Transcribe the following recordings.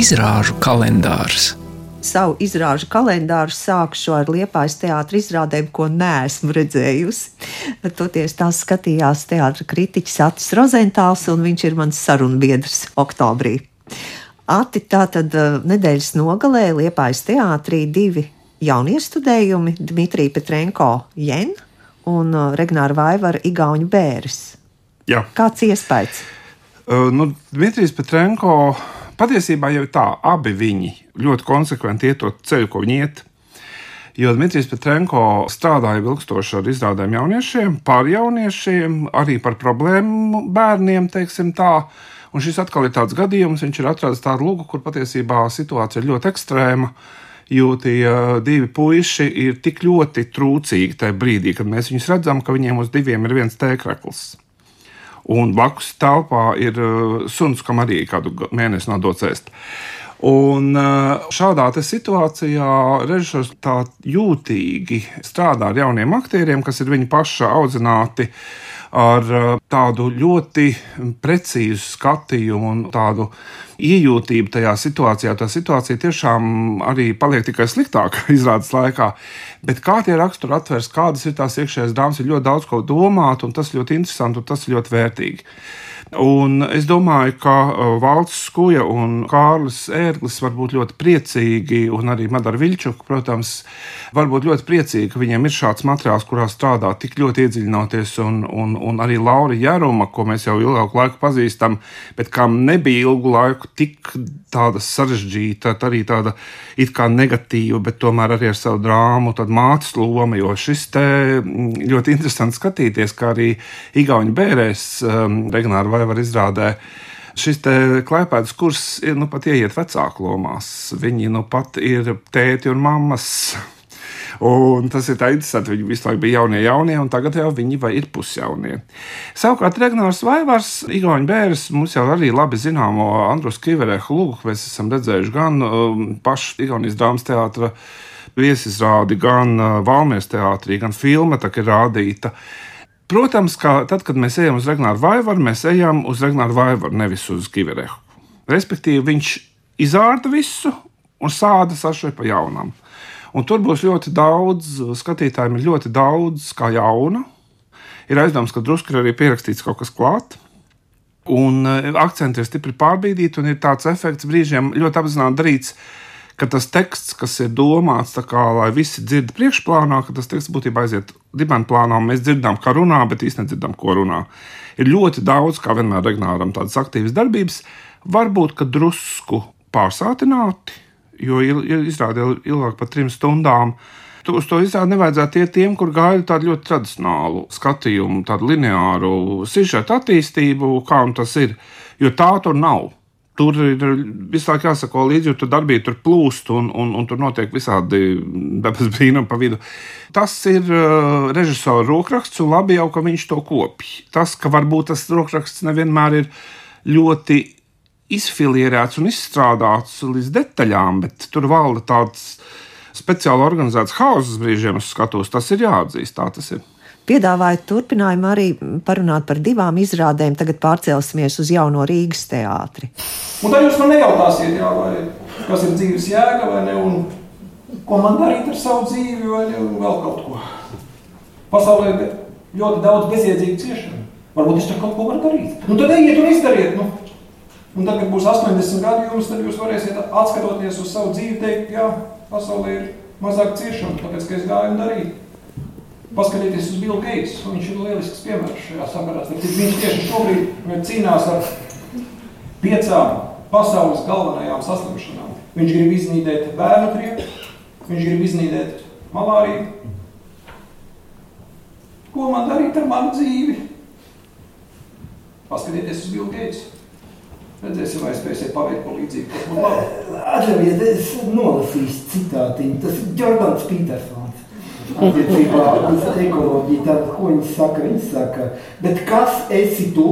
Izrāžu kalendārs. Savu izrāžu kalendāru sākšu ar Liepājas teātris izrādēm, ko neesmu redzējusi. Toties tās skatījās teātris kritiķis Atis Rozentāls, un viņš ir mans sarunbiedrs oktobrī. Ati tātad eh, nedēļas nogalē Liepājas teātrī divi jauniestudējumi - Dmitrija Petrenko Jen un eh, Regnāra Vaivara Igauņu Bēris. Jā. Kāds iespējas? Uh, nu, Dmitrijs Petrenko patiesībā jau tā, abi viņi ļoti konsekventi iet to ceļu, ko viņi iet. Jo Dmitrijs Petrenko strādāja ilgstoši ar izrādēm jauniešiem, par jauniešiem, arī par problēmu bērniem, teiksim tā. Un šis atkal ir tāds gadījums, viņš ir atradzis tādu lūgu, kur patiesībā situācija ir ļoti ekstrēma. Jo tie divi puiši ir tik ļoti trūcīgi tajā brīdī, kad mēs viņus redzam, ka viņiem uz diviem ir viens tēkreklis. Un blakus telpā ir uh, suns, kam arī kādu mēnesi nav dots ēst. Un uh, šādā situācijā režisors tā jūtīgi strādā ar jauniem aktieriem, kas ir viņa paša audzināti ar uh, tādu ļoti precīzu skatījumu un tādu iejūtību tajā situācijā. Tā situācija tiešām arī paliek tikai sliktāka izrādes laikā. Bet kā tie raksturi atvērs, kādas ir tās iekšējās dāmas, ir ļoti daudz ko domāt, un tas ļoti interesanti un tas ļoti vērtīgi. Un es domāju, ka uh, Valsts Skuja un Kārlis Ērglis var būt ļoti priecīgi, un arī Madara Viļčuka, protams, var būt ļoti priecīgi, ka viņiem ir šāds materiāls, kurā strādā tik ļoti iedziļinoties, un, un, un arī Laura Jāruma, ko mēs jau ilgāku laiku pazīstam, bet kam nebija ilgu laiku tik tāda sarežģīta, arī tāda it kā negatīva, bet tomēr arī ar savu drāmu, tad mātes loma, jo šis te mm, ļoti interesanti skatīties, kā arī Igauņa bērēs um, Regnāra var izrādē. Šis klēpētas kurs ir nu pat ieiet vecāku lomās. Viņi nu pat ir tēti un mammas. Un tas ir tā interesanti. Viņi visu laiku bija jaunie, jaunie, un tagad jau viņi ir pusjaunie. Savukārt Regnārs Vaivars, Igaunijas bērns, mums jau arī labi zināmo Andrus Kiverehu lūgu, mēs esam redzējuši gan um, pašu Igaunijas drāmas teātra viesizrādi, gan uh, Valmijas teātrī, gan filma, tā ir rādīta. Protams, ka tad, kad mēs ejam uz Regnāru Vaivaru, mēs ejam uz Regnāru Vaivaru, nevis uz Kiverehu. Respektīvi, viņš izārta visu un sāda sašai pa jaunam. Un tur būs ļoti daudz, skatītājiem ir ļoti daudz kā jauna. Ir aizdoms, ka drusku ir arī pierakstīts kaut kas klāts. Un e, akcenti ir stipri pārbīdīti, un ir tāds efekts brīžiem ļoti apzināti darīts, ka tas teksts, kas ir domāts, kā, lai visi dzird priekšplānā, ka tas teksts būtībā aiziet dibens plānā, un mēs dzirdam, kā runā, bet īstenībā nedzirdam, ko runā. Ir ļoti daudz, kā vienmēr Regnāram, tādas aktīvas darbības, varbūt drusku pārsātināti, jo izrādīja ilgāk par trim stundām. Tu uz to izrādi nevajadzētu iet tiem, kur gaida tādu ļoti tradicionālu skatījumu, tādu lineāru sižetu attīstību, kā tas ir. Jo tā tur nav tur ir laiku jāsako līdzi, jo tur darbība tur plūst un, un, un tur notiek visādi dabas brīnumi pa vidu. Tas ir uh, režisora rokraksts, un labi jau, ka viņš to kopj. Tas, ka varbūt tas rokraksts nevienmēr ir ļoti izfilierēts un izstrādāts līdz detaļām, bet tur valda tāds speciāli organizēts hauss brīžiem, uz skatuves. Tas ir jāatzīst, tā tas ir piedāvājat turpinājumu arī parunāt par divām izrādēm. Tagad pārcelsimies uz jauno Rīgas teātri. Un tad jūs man nejautāsiet, jā, vai, kas ir dzīves jēga vai ne, un ko man darīt ar savu dzīvi vai ne, un vēl kaut ko. Pasaulē ir ļoti daudz bezjēdzīgu ciešanu. Varbūt es tur kaut ko varu darīt. Nu, tad ejiet un izdariet. Nu. Un tad, kad būs 80 gadi jums, tad jūs varēsiet atskatoties uz savu dzīvi, teikt, jā, pasaulē ir mazāk ciešanu, tāpēc, ka es gāju un darīju. Paskatieties uz Billu Geitsu. Viņš ir lielisks piemērs šajā sakarā. Viņš tieši šobrīd cīnās ar piecām pasaules galvenajām saslimšanām. Viņš grib iznīdēt bērnu trieku, viņš grib iznīdēt malāriju. Ko man darīt ar manu dzīvi? Paskatieties uz Billu Geitsu. Redzēsim, vai spēsiet paveikt labi. Atļaujiet, es nolasīšu citātiņu. Tas ir Jordans Petersons attiecībā uz ekoloģiju. Tad, ko viņi saka? Viņi saka, bet kas esi tu,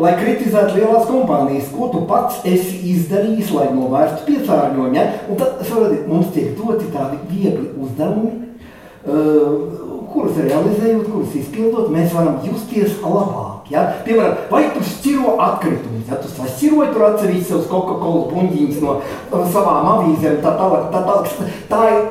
lai kritizētu lielās kompānijas? Ko tu pats esi izdarījis, lai novērstu piesārņojumu? Ja? Un tad saprotiet, mums tiek doti tādi viegli uzdevumi, uh, kurus realizējot, kurus izpildot, mēs varam justies labāk. Ja? Piemēram, vai tu šķiro atkritumus, ja tu sašķiroji tur atsevišķi savus Coca-Cola buļģīņus no, no savām avīzēm, tā tālāk, tā tālāk. Tā ir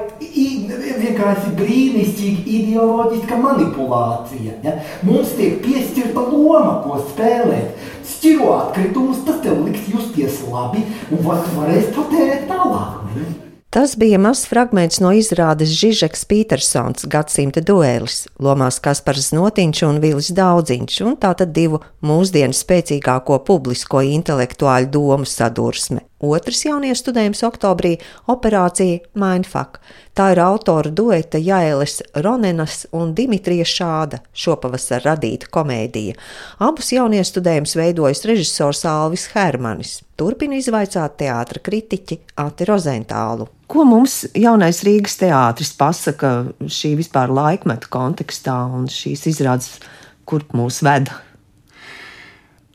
vienkārši brīnišķīga ideoloģiska manipulācija. Ja? Mums tiek piešķirta loma, ko spēlēt. Šķiro atkritumus, tas tev liks justies labi, un var, varēs patērēt tālāk. Ne? Tas bija mazs fragments no izrādes Žižeks Petersons gadsimta duēlis, lomās Kaspars Notiņš un Vilis Daudziņš, un tātad divu mūsdienu spēcīgāko publisko intelektuāļu domu sadursme. Otrs jauniestudējums oktobrī - operācija Mindfuck. Tā ir autora dueta Jēles Ronenas un Dimitrija Šāda šopavasar radīta komēdija. Abus jauniestudējumus veidojas režisors Alvis Hermanis. Turpina izvaicāt teātra kritiķi Ati Rozentālu. Ko mums jaunais Rīgas teātris pasaka šī vispār laikmeta kontekstā un šīs izrādes, kur mūs veda?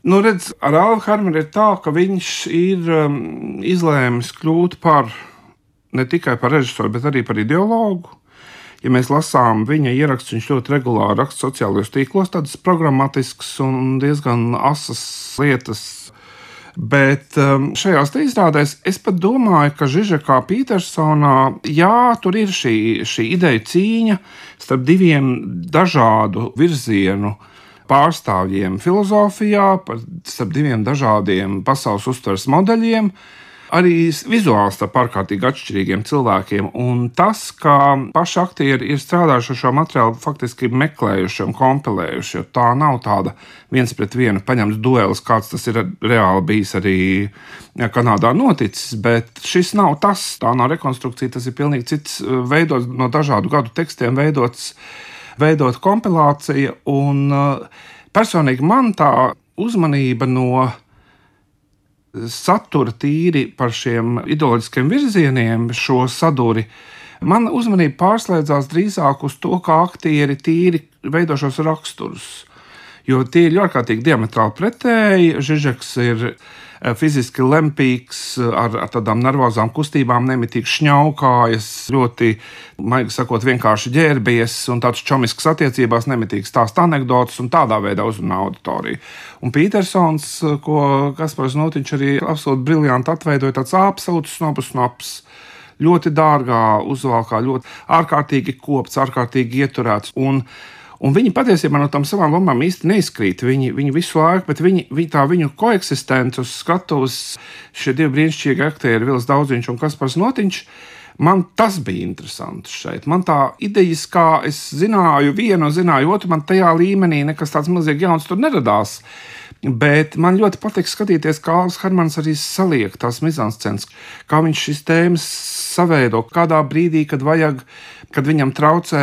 Nu, redz, ar Alvu Harmanu ir tā, ka viņš ir um, izlēmis kļūt par ne tikai par režisoru, bet arī par ideologu. Ja mēs lasām viņa ierakstus, viņš ļoti regulāri raksta sociālajos tīklos, tādas programmatiskas un diezgan asas lietas. Bet um, šajās izrādēs es pat domāju, ka Žižekā Petersonā, jā, tur ir šī, šī ideja cīņa starp diviem dažādu virzienu pārstāvjiem filozofijā, par starp diviem dažādiem pasaules uztveres modeļiem. Arī vizuāli starp ārkārtīgi atšķirīgiem cilvēkiem. Un tas, ka paši aktieri ir strādājuši ar šo materiālu, faktiski meklējuši un kompilējuši, jo tā nav tāda viens pret vienu paņemts duelis, kāds tas ir reāli bijis arī Kanādā noticis. Bet šis nav tas, tā nav rekonstrukcija, tas ir pilnīgi cits, veidots no dažādu gadu tekstiem, veidots veidot kompilāciju. Un uh, personīgi man tā uzmanība no satura tīri par šiem ideoloģiskiem virzieniem, šo saduri. Man uzmanība pārslēdzās drīzāk uz to, kā aktieri tīri veido šos raksturus. Jo tie ir ārkārtīgi diametrāli pretēji. Žižeks ir Eh, fiziski lempīgs, eh, ar, ar tādām nervozām kustībām, nemitīgi šņaukājas, ļoti, maigi sakot, vienkārši ģērbies un tāds čomisks attiecībās, nemitīgi stāst anekdotus un tādā veidā uzrunā auditoriju. Un Petersons, eh, ko Kaspars Notiņš arī absolūti briljanti atveidoja, tāds absolūts snobus snobs ļoti dārgā uzvalkā, ļoti ārkārtīgi kopts, ārkārtīgi ieturēts. Un Un viņi patiesībā no tām savām lomām īsti neizkrīt. Viņi, viņi visu laiku, bet viņi, viņi tā viņu koeksistence uz skatuves, šie divi brīnišķīgi aktieri, Vils Daudziņš un Kaspars Notiņš. Man tas bija interesanti šeit. Man tā idejas, kā es zināju, vienu zināju, otru, man tajā līmenī nekas tāds milzīgi jauns tur neradās. Bet man ļoti patīk skatīties, kā Alans Hermans arī saliek tās mizānscenas, kā viņš šīs tēmas saveido, kādā brīdī, kad vajag kad viņam traucē,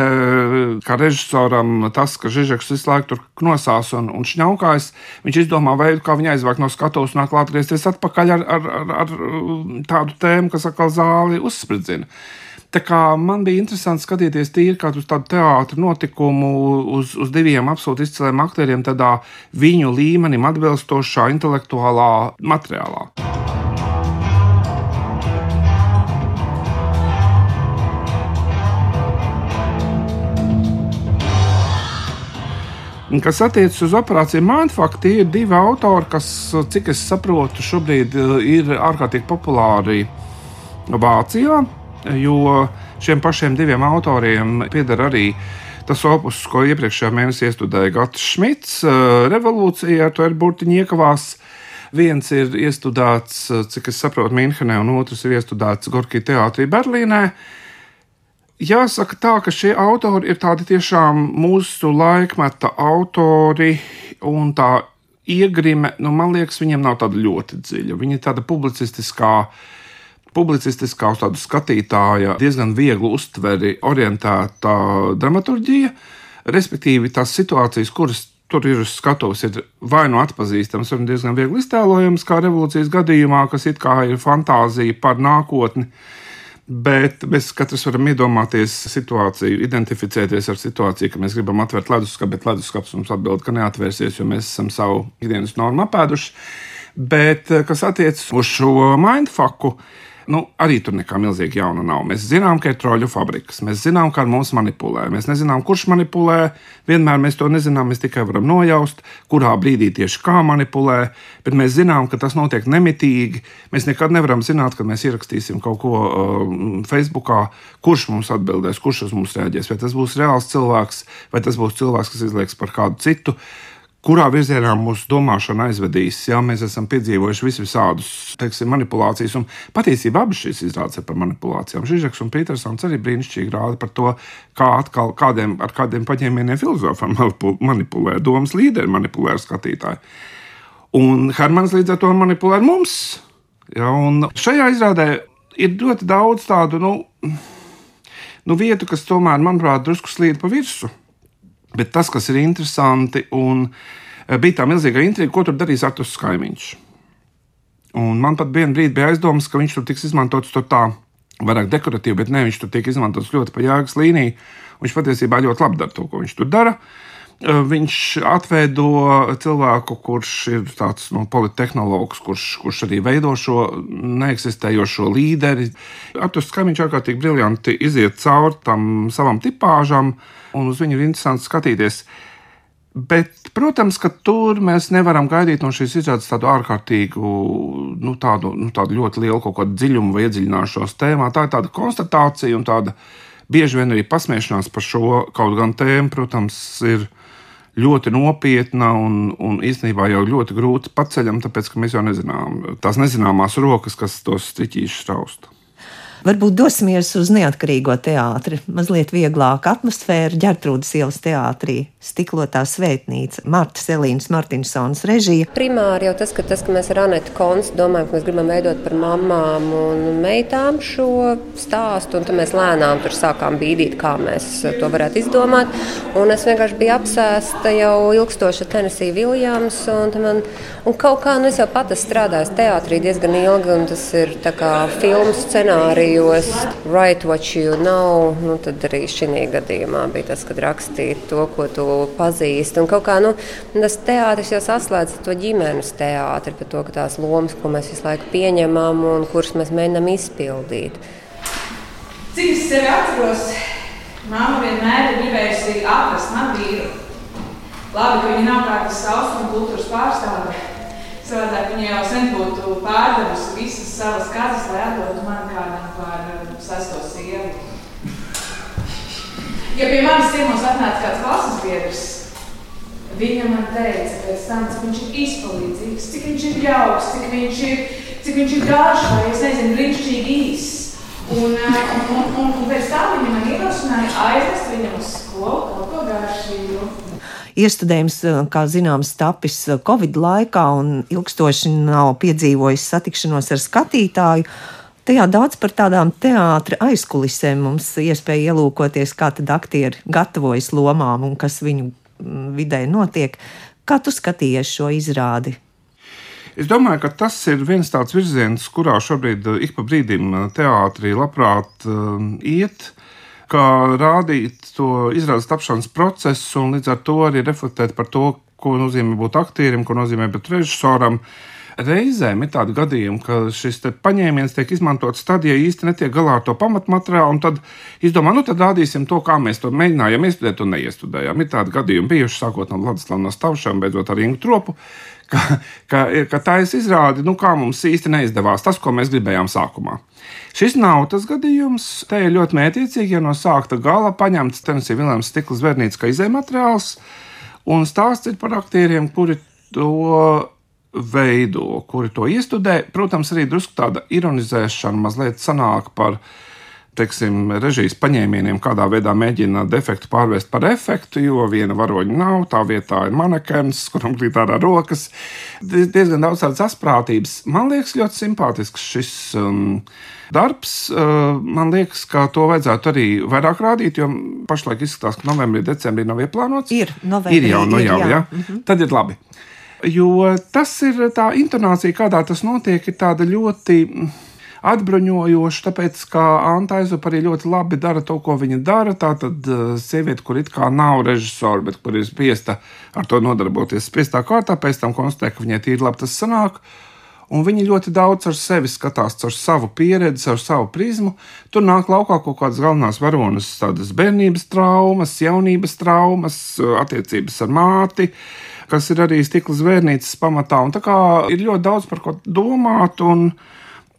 kā režisoram, tas, ka Žižeks visu laiku tur knosās un, un šņaukājas. Viņš izdomā veidu, kā viņu aizvākt no skatuves un atgriezties atpakaļ ar, ar, ar, ar tādu tēmu, kas atkal zāli uzspridzina. Tā kā man bija interesanti skatīties tīri kā uz tādu teātrus notikumu, uz, uz diviem absolūti izciliem aktieriem, tādā viņu līmenim atbilstošā intelektuālā materiālā. Kas attiecas uz operāciju Mindfuck, tie ir divi autori, kas, cik es saprotu, šobrīd eh, ir ārkārtīgi populāri Vācijā, jo šiem pašiem diviem autoriem pieder arī tas opus, ko iepriekšējā mēnesī iestudēja Gatis Šmits, eh, Revolūcija ar to ir burtiņi iekavās. Viens ir iestudēts, eh, cik es saprotu, Minhenē, un otrs ir iestudēts Gorkī teātrī Berlīnē. Jāsaka tā, ka šie autori ir tādi tiešām mūsu laikmeta autori, un tā iegrime, nu, man liekas, viņiem nav tāda ļoti dziļa. Viņa ir tāda publicistiskā, publicistiskā uz tādu skatītāja, diezgan viegli uztveri orientēta dramaturģija, respektīvi tās situācijas, kuras tur ir uz skatuves, ir vai nu atpazīstamas, vai diezgan viegli iztēlojamas, kā revolūcijas gadījumā, kas it kā ir fantāzija par nākotni Bet mēs katrs varam iedomāties situāciju, identificēties ar situāciju, ka mēs gribam atvērt leduskapu, bet leduskapis mums atbild, ka neatvērsies, jo mēs esam savu ikdienas normu apēduši. Bet, eh, kas attiecas uz šo mindfuku, Nu, arī tur nekā milzīgi jauna nav. Mēs zinām, ka ir troļu fabrikas, mēs zinām, kā mums manipulē. Mēs nezinām, kurš manipulē. Vienmēr mēs to nezinām, mēs tikai varam nojaust, kurā brīdī tieši kā manipulē. Bet mēs zinām, ka tas notiek nemitīgi. Mēs nekad nevaram zināt, kad mēs ierakstīsim kaut ko uh, Facebookā, kurš mums atbildēs, kurš uz mums reaģēs. Vai tas būs reāls cilvēks, vai tas būs cilvēks, kas izlieks par kādu citu kurā virzienā mūsu domāšana aizvedīs. Jā, mēs esam piedzīvojuši visādus teiksim, manipulācijas, un patiesībā abas šīs izrādes ir par manipulācijām. Žižeks un Petersons arī brīnišķīgi rāda par to, kā atkal kādiem, ar kādiem paņēmieniem filozofam manipulē, domas līderi manipulē ar skatītāju. Un Hermans līdz ar to manipulē ar mums. Ja, šajā izrādē ir ļoti daudz tādu nu, nu, vietu, kas tomēr, manuprāt, drusku slīd pa virsmu. Bet tas, kas ir interesanti, un eh, bija tā milzīga intriga, ko tur darīs Artus Skaimiņš. Un man pat vienā brīdī bija aizdomas, ka viņš tur tiks izmantots tur tā vairāk dekoratīvi, bet ne, viņš tur tiek izmantots ļoti pa jēgas līniju. Viņš patiesībā ļoti labi dara to, ko viņš tur dara. Eh, viņš atveido cilvēku, kurš ir tāds nu, politehnologs, kurš, kurš arī veido šo neeksistējošo līderi. Artus Skaimiņš ārkārtīgi briljanti iziet cauri tam savam tipāžam un uz viņu ir interesanti skatīties. Bet, protams, ka tur mēs nevaram gaidīt no šīs izrādes tādu ārkārtīgu, nu, tādu, nu, tādu ļoti lielu kaut kādu dziļumu vai iedziļināšanos tēmā. Tā ir tāda konstatācija un tāda bieži vien arī pasmiešanās par šo kaut gan tēmu, protams, ir ļoti nopietna un, un īstenībā jau ļoti grūti paceļama, tāpēc ka mēs jau nezinām tās nezināmās rokas, kas tos striķīšus rausta. Varbūt dosimies uz neatkarīgo teātri. Mazliet vieglāka atmosfēra ģērtrūdas ielas teātrī, stiklotā svētnīca, Marta Selīnas Martinsons režija. Primāri jau tas, ka, tas, ka mēs ar Anetu Konstu domājam, ka mēs gribam veidot par mamām un meitām šo stāstu, un tad mēs lēnām tur sākām bīdīt, kā mēs to varētu izdomāt. Un es vienkārši biju apsēsta jau ilgstoši ar Tennessee Williams, un, man, un kaut kā, nu es jau pat esmu strādājis teātrī diezgan ilgi, un tas ir tā kā filmu scenāriju gados Write What You Know, nu, tad arī šī gadījumā bija tas, kad rakstīt to, ko tu pazīsti. Un kā nu, tas teātris jau saslēdz to ģimenes teātri, par to, ka tās lomas, ko mēs visu laiku pieņemam un kuras mēs mēģinām izpildīt. Cik es sevi atceros, mamma vienmēr ir gribējusi atrast man vīru. Labi, ka viņa nav kādas austrumu kultūras pārstāve. Savādāk viņa jau sen būtu pārdevusi visas savas kazas, lai atdotu man kādam par um, sesto sievu. Ja pie manis ciemos atnāca kāds klases biedrs, viņa man teica pēc tam, cik viņš ir izpalīdzīgs, cik viņš ir jauks, cik viņš ir, cik viņš ir garš vai, es nezinu, brīnišķīgi īss. Un, uh, un, un, un, un pēc tam viņa man ierosināja aizvest viņam uz skolu kaut ko garšīgu. Iestudējums, eh, kā zināms, tapis eh, Covid laikā un ilgstoši nav piedzīvojis satikšanos ar skatītāju. Tajā daudz par tādām teātras aizkulisēm mums iespēja ielūkoties, kā tad aktieri gatavojas lomām un kas viņu mm, vidē notiek. Kā tu skatījies šo izrādi? Es domāju, ka tas ir viens tāds virziens, kurā šobrīd eh, ik pa brīdim teātrī labprāt uh, iet kā rādīt to izrādes tapšanas procesu un līdz ar to arī reflektēt par to, ko nozīmē būt aktierim, ko nozīmē būt režisoram. Reizēm ir tādi gadījumi, ka šis paņēmiens tiek izmantots tad, ja īsti netiek galā ar to pamatmateriālu, un tad izdomā, nu tad rādīsim to, kā mēs to mēģinājām iestudēt un neiestudējām. Ir tādi gadījumi bijuši sākot no Vladislava Stavšana, beidzot ar Ingu Tropu, ka, ka, ka tā ir izrādi, nu kā mums īsti neizdevās tas, ko mēs gribējām sākumā. Šis nav tas gadījums. Te ir ļoti mētiecīgi, ja no sākta gala paņemts Tennessee Viljams stikla zvērnītes kā izējumateriāls, un stāsts ir par aktieriem, kuri to veido, kuri to iestudē. Protams, arī drusku tāda ironizēšana mazliet sanāk par viņa teiksim, režijas paņēmieniem, kādā veidā mēģina defektu pārvērst par efektu, jo viena varoņa nav, tā vietā ir manekens, kuram krīt ārā rokas. Diezgan daudz tādas asprātības. Man liekas, ļoti simpātisks šis. Um, Darbs, uh, man liekas, ka to vajadzētu arī vairāk rādīt, jo pašlaik izskatās, ka novembrī, decembrī nav ieplānots. Ir, novembrī, ir jau, nu, ir, jau, jā. jā. Mm -hmm. Tad ir labi. Jo tas ir tā intonācija, kādā tas notiek, ir tāda ļoti atbruņojoši, tāpēc, ka Anta Aizupa arī ļoti labi dara to, ko viņa dara. Tā tad uh, sieviete, kur it kā nav režisora, bet kur ir spiesta ar to nodarboties spiestā kārtā, pēc tam konstatē, ka viņai tīri labi tas sanāk. Un viņi ļoti daudz ar sevi skatās, ar savu pieredzi, ar savu prizmu. Tur nāk laukā kaut kādas galvenās varonas, tādas bērnības traumas, jaunības traumas, attiecības ar māti, kas ir arī stikla zvērnīcas pamatā. Un tā kā ir ļoti daudz par ko domāt. Un,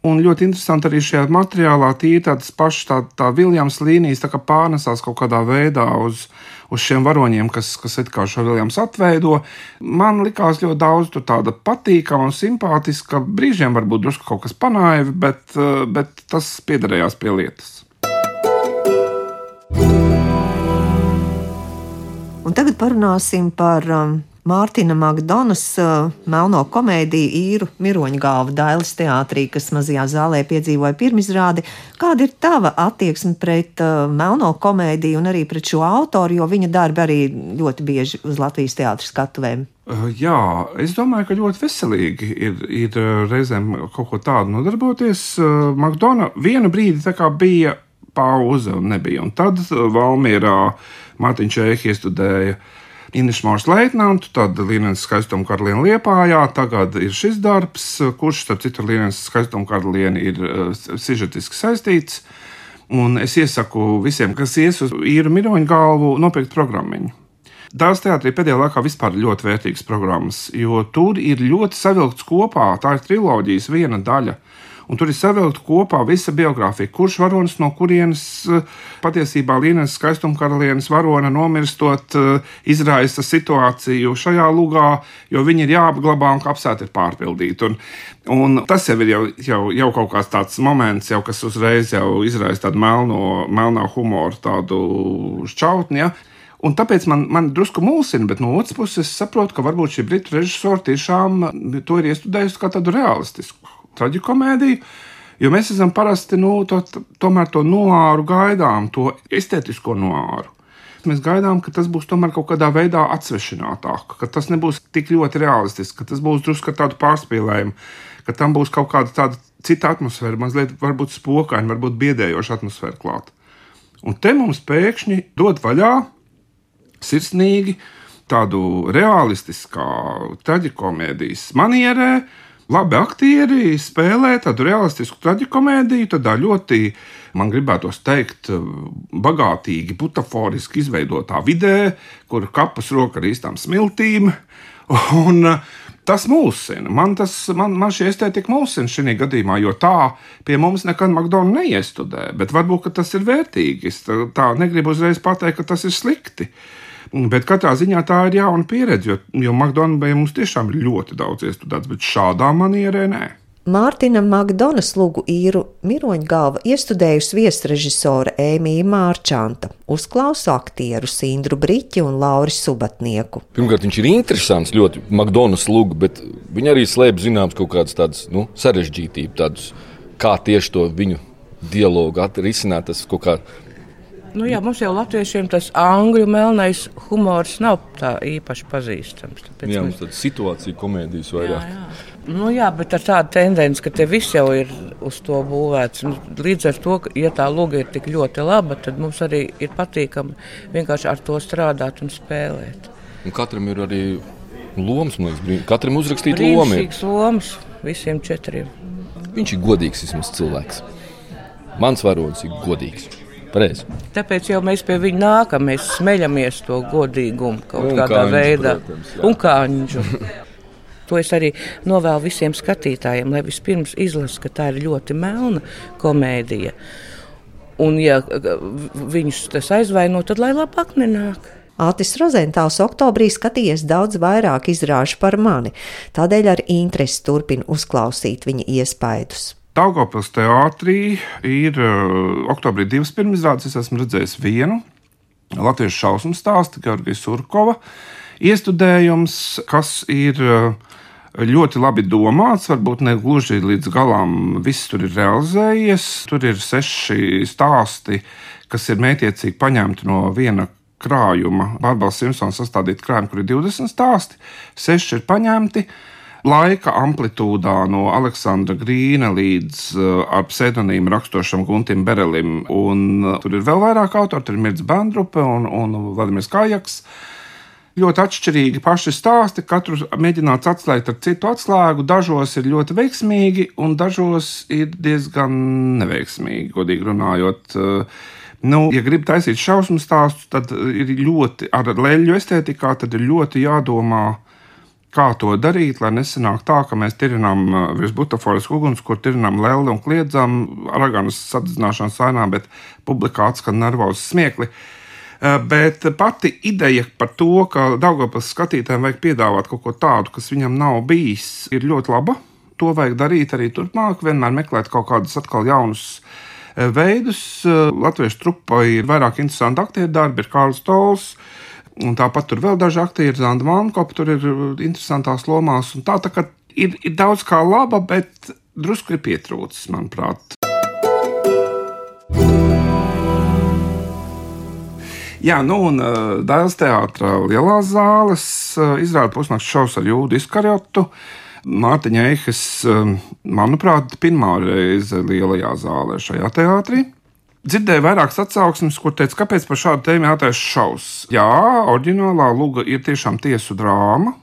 Un ļoti interesanti arī šajā materiālā tīri tādas pašas tā, tā Viljams līnijas tā pārnesās kaut kādā veidā uz, uz šiem varoņiem, kas, kas it kā šo Viljams atveido. Man likās ļoti daudz tāda patīkama un simpātiska, brīžiem varbūt drusku kaut kas panāja, bet, bet tas piederējās pie lietas. Un tagad parunāsim par um, Mārtiņa Makdonas uh, melno komēdiju īru Miroņa galva Dailas teātrī, kas mazajā zālē piedzīvoja pirmizrādi. Kāda ir tava attieksme pret uh, melno komēdiju un arī pret šo autoru, jo viņa darbi arī ļoti bieži uz Latvijas teātras skatuvēm? Uh, jā, es domāju, ka ļoti veselīgi ir, ir reizēm kaut ko tādu nodarboties. Makdona vienu brīdi bija pauze un nebija. Un tad Valmierā Mārtiņš Čēhi iestudēja uh, Inišmārs Leitnantu, tad Līnenes skaistuma karaliene Liepājā. Tagad ir šis darbs, kurš, starp citu, ar Līnenes skaistuma karalieni ir uh, sižetiski saistīts. Un es iesaku visiem, kas ies uz īru miroņu galvu, nopirkt programmu. Dārzs teātrī pēdējā laikā vispār ir ļoti vērtīgas programmas, jo tur ir ļoti savilkts kopā. Tā ir triloģijas viena daļa un tur ir savilkta kopā visa biogrāfija. Kurš varonis no kurienes eh, patiesībā Līnes skaistuma karalienes varona nomirstot eh, izraisa situāciju šajā lugā, jo viņi ir jāapglabā un kapsēta ir pārpildīta. Un, un tas jau ir jau, jau, jau kaut kāds tāds moments, jau, kas uzreiz jau izraisa tādu melno, melnā humoru, tādu šķautni. Ja? Un tāpēc man, man drusku mulsina, bet no otras puses es saprotu, ka varbūt šī britu režisora tiešām to ir iestudējusi kā tādu realistisku traģikomēdiju. Jo mēs esam parasti nu, to, tomēr to noāru gaidām, to estētisko noāru. Mēs gaidām, ka tas būs tomēr kaut kādā veidā atsvešinātāk, ka tas nebūs tik ļoti realistisks, ka tas būs drusku tādu pārspīlējumu, ka tam būs kaut kāda tāda cita atmosfēra, mazliet varbūt spokaina, varbūt biedējoša atmosfēra klāta. Un te mums pēkšņi dod vaļā sirsnīgi tādu realistiskā traģikomēdijas manierē, labi aktieri spēlē tādu realistisku traģikomēdiju, tādā ļoti, man gribētos teikt, bagātīgi, butaforiski izveidotā vidē, kur kapas roka ar īstām smiltīm. Un, Tas mulsina. Man, tas, man, man šī estētika mulsina šajā gadījumā, jo tā pie mums nekad McDonald's neiestudē. Bet varbūt tas ir vērtīgi. Es tā, tā negribu uzreiz pateikt, ka tas ir slikti. Uh, Bet katrā ziņā tā ir jauna pieredze, jo, jo McDonald's mums tiešām ir ļoti daudz iestudēts, bet šādā manierē nē. Mārtiņa Makdonas lūgu īru Miroņa galva iestudējusi viesrežisora Ēmija Mārčanta, uzklausa aktieru Sindru Briķi un Lauris Subatnieku. Pirmkārt, viņš ir interesants ļoti Makdonas lūgu, bet viņi arī slēp zināms kaut kādas tādas nu, sarežģītības, tādus, kā tieši to viņu dialogu atrisināt, tas kaut kā Nu, jā, mums jau latviešiem tas angļu melnais humors nav tā īpaši pazīstams. Jā, mums tāda situācija komēdijas vairāk. Jā, jā. Nu, jā, bet ar tādu tendenci, ka te viss jau ir uz to būvēts. Līdz ar to, ka, ja tā loga ir tik ļoti laba, tad mums arī ir patīkami vienkārši ar to strādāt un spēlēt. Un katram ir arī lomas, man liekas, katram uzrakstīt lomu. lomas visiem četriem. Viņš ir godīgs vismaz cilvēks. Mans varonis ir godīgs. Pareiz. Tāpēc jau mēs pie viņa nākam, mēs smeļamies to godīgumu kaut un kādā kāņģu, veidā. Protams, jā. un kāņģu. To es arī novēlu visiem skatītājiem, lai vispirms izlasītu, ka tā ir ļoti melna komēdija. Un, ja viņus tas aizvaino, tad lai labāk nenāk. Atis Rozentāls oktobrī skatījies daudz vairāk izrāžu par mani, tādēļ ar interesi turpina uzklausīt viņa iespaidus. Daugopils teātrī ir uh, oktobrī divas pirmizrādes. Es esmu redzējis vienu latviešu šausmu stāstu, Georgijas Surkova iestudējums, kas ir uh, ļoti labi domāts, varbūt ne gluži līdz galam viss tur ir realizējies. Tur ir seši stāsti, kas ir mētiecīgi paņemti no viena krājuma. Bārbels Simpsons sastādīta krājuma, kur ir 20 stāsti, seši ir paņemti. Laika amplitūdā no Aleksandra Grīna līdz uh, ar pseidonīmu raksturošam Guntim Berelim. Un, uh, tur ir vēl vairāk autori, tur ir Mirts Bandrupe un, un Vladimirs Kājaks. Ļoti atšķirīgi paši stāsti, katru mēģināts atslēgt ar citu atslēgu. Dažos ir ļoti veiksmīgi, un dažos ir diezgan neveiksmīgi, godīgi runājot. Uh, Nu, ja grib taisīt šausmu stāstu, tad ir ļoti ar leļu estētikā, tad ir ļoti jādomā, kā to darīt, lai nesanāk tā, ka mēs tirinām uh, virs butaforas uguns, kur tirinām lēli un kliedzam raganas sadedzināšanas ainā, bet publikā atskan nervozi smiekli. Uh, bet pati ideja par to, ka Daugopils skatītājiem vajag piedāvāt kaut ko tādu, kas viņam nav bijis, ir ļoti laba. To vajag darīt arī turpmāk, vienmēr meklēt kaut kādus atkal jaunus uh, veidus. Latviešu trupa ir vairāk interesanti aktieru darbi, ir Kārls Tols, Un tāpat tur vēl daži aktieri, Zanda Mankopa, tur ir uh, interesantās lomās. Tā, tā ir, ir daudz kā laba, bet drusku ir pietrūcis, manuprāt. Jā, nu un uh, Dēls teātris lielās zāles uh, izrāda pusnakts šovs ar jūdu izkarjotu. Mārtiņa Eihes, manuprāt, pirmā reize lielajā zālē šajā teātrī dzirdēju vairākas atsauksmes, kur teica, kāpēc par šādu tēmu jātaisa šausmas. Jā, oriģinālā luga ir tiešām tiesu drāma.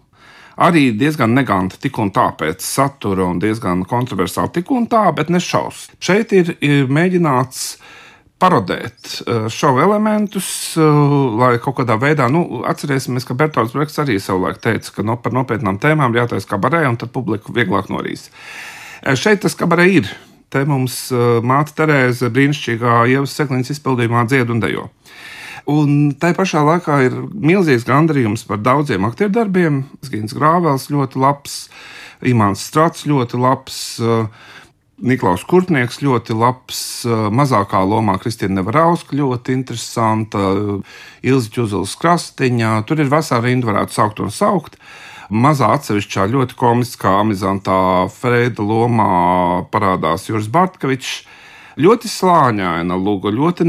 Arī diezgan neganta tik un tā pēc satura, un diezgan kontroversāli tik un tā, bet ne šausmas. Šeit ir, ir mēģināts parodēt eh, šovu elementus, eh, lai kaut kādā veidā, nu, atcerēsimies, ka Bertolds Brekts arī savulaik teica, ka no, par nopietnām tēmām jātaisa kabarē, un tad publiku vieglāk norīs. Eh, šeit tas kabarē ir te mums māte Terēza brīnišķīgā ievas sekliņas izpildījumā dzied un dejo. Un tai pašā laikā ir milzīgs gandarījums par daudziem aktieru darbiem. Gins Grāvels ļoti labs, Imants Strats ļoti labs. Niklaus Kurtnieks ļoti labs, mazākā lomā Kristīna Nevarauska ļoti interesanta, Ilzi Čuzuls Krastiņā. Tur ir vesela rinda, varētu saukt un saukt. Uh, mazā atsevišķā, ļoti komiskā, amizantā Freida lomā parādās Juris Bartkevičs. Ļoti slāņaina luga, ļoti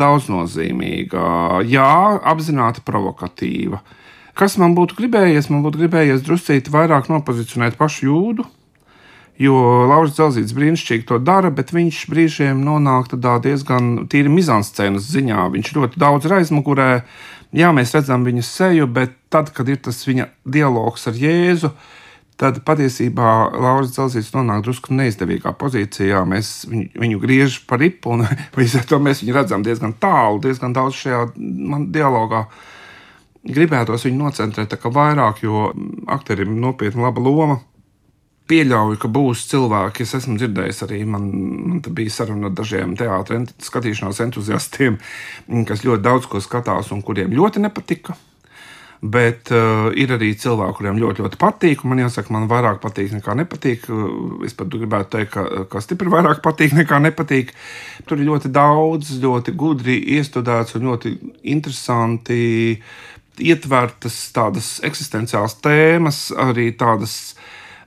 daudznozīmīga, jā, apzināti provokatīva. Kas man būtu gribējies? Man būtu gribējies druscīt vairāk nopozicionēt pašu jūdu, jo Lauris Zelzīts brīnišķīgi to dara, bet viņš brīžiem nonāk tādā diezgan tīri mizanscēnas ziņā. Viņš ļoti daudz ir aizmugurē, jā, mēs redzam viņa seju, bet tad, kad ir tas viņa dialogs ar Jēzu, tad patiesībā Lauris Zelzīts nonāk drusku neizdevīgā pozīcijā. Mēs viņu, viņu griežam par ripu, un līdz ar to mēs viņu redzam diezgan tālu, diezgan daudz šajā dialogā. Gribētos viņu nocentrēt vairāk, jo aktierim ir nopietna laba loma pieļauju, ka būs cilvēki, es esmu dzirdējis arī, man, man bija saruna ar dažiem teātriem, skatīšanās entuziastiem, kas ļoti daudz ko skatās un kuriem ļoti nepatika. Bet uh, ir arī cilvēki, kuriem ļoti, ļoti patīk. Man jāsaka, man vairāk patīk nekā nepatīk. Es pat gribētu teikt, ka, ka stipri vairāk patīk nekā nepatīk. Tur ir ļoti daudz, ļoti gudri iestudēts un ļoti interesanti ietvertas tādas eksistenciālas tēmas, arī tādas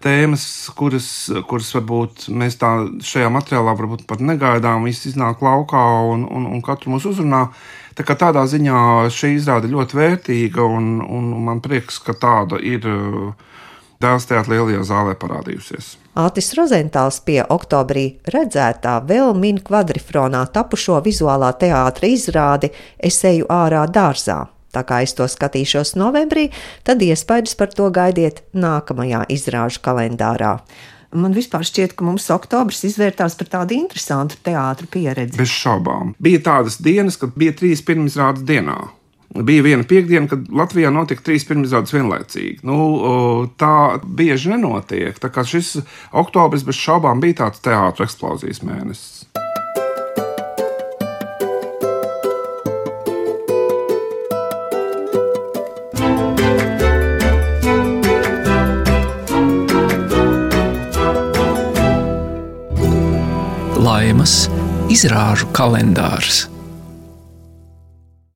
tēmas, kuras, kuras varbūt mēs tā šajā materiālā varbūt pat negaidām, viss iznāk laukā un, un, un katru mūs uzrunā. Tā kā tādā ziņā šī izrāde ļoti vērtīga, un, un man prieks, ka tāda ir uh, dēls teātrī lielajā zālē parādījusies. Atis Rozentāls pie oktobrī redzētā vēl min kvadrifronā tapušo vizuālā teātra izrādi Es eju ārā dārzā. Tā kā es to skatīšos novembrī, tad iespējas par to gaidiet nākamajā izrāžu kalendārā. Man vispār šķiet, ka mums oktobris izvērtās par tādu interesantu teātrus pieredzi. Bez šaubām. Bija tādas dienas, kad bija trīs pirmizrādes dienā. Bija viena piekdiena, kad Latvijā notika trīs pirmizrādes vienlaicīgi. Nu, tā bieži nenotiek. Tā kā šis oktobris bez šaubām bija tāds teātris eksplozijas mēnesis. Laimas izrāžu kalendārs.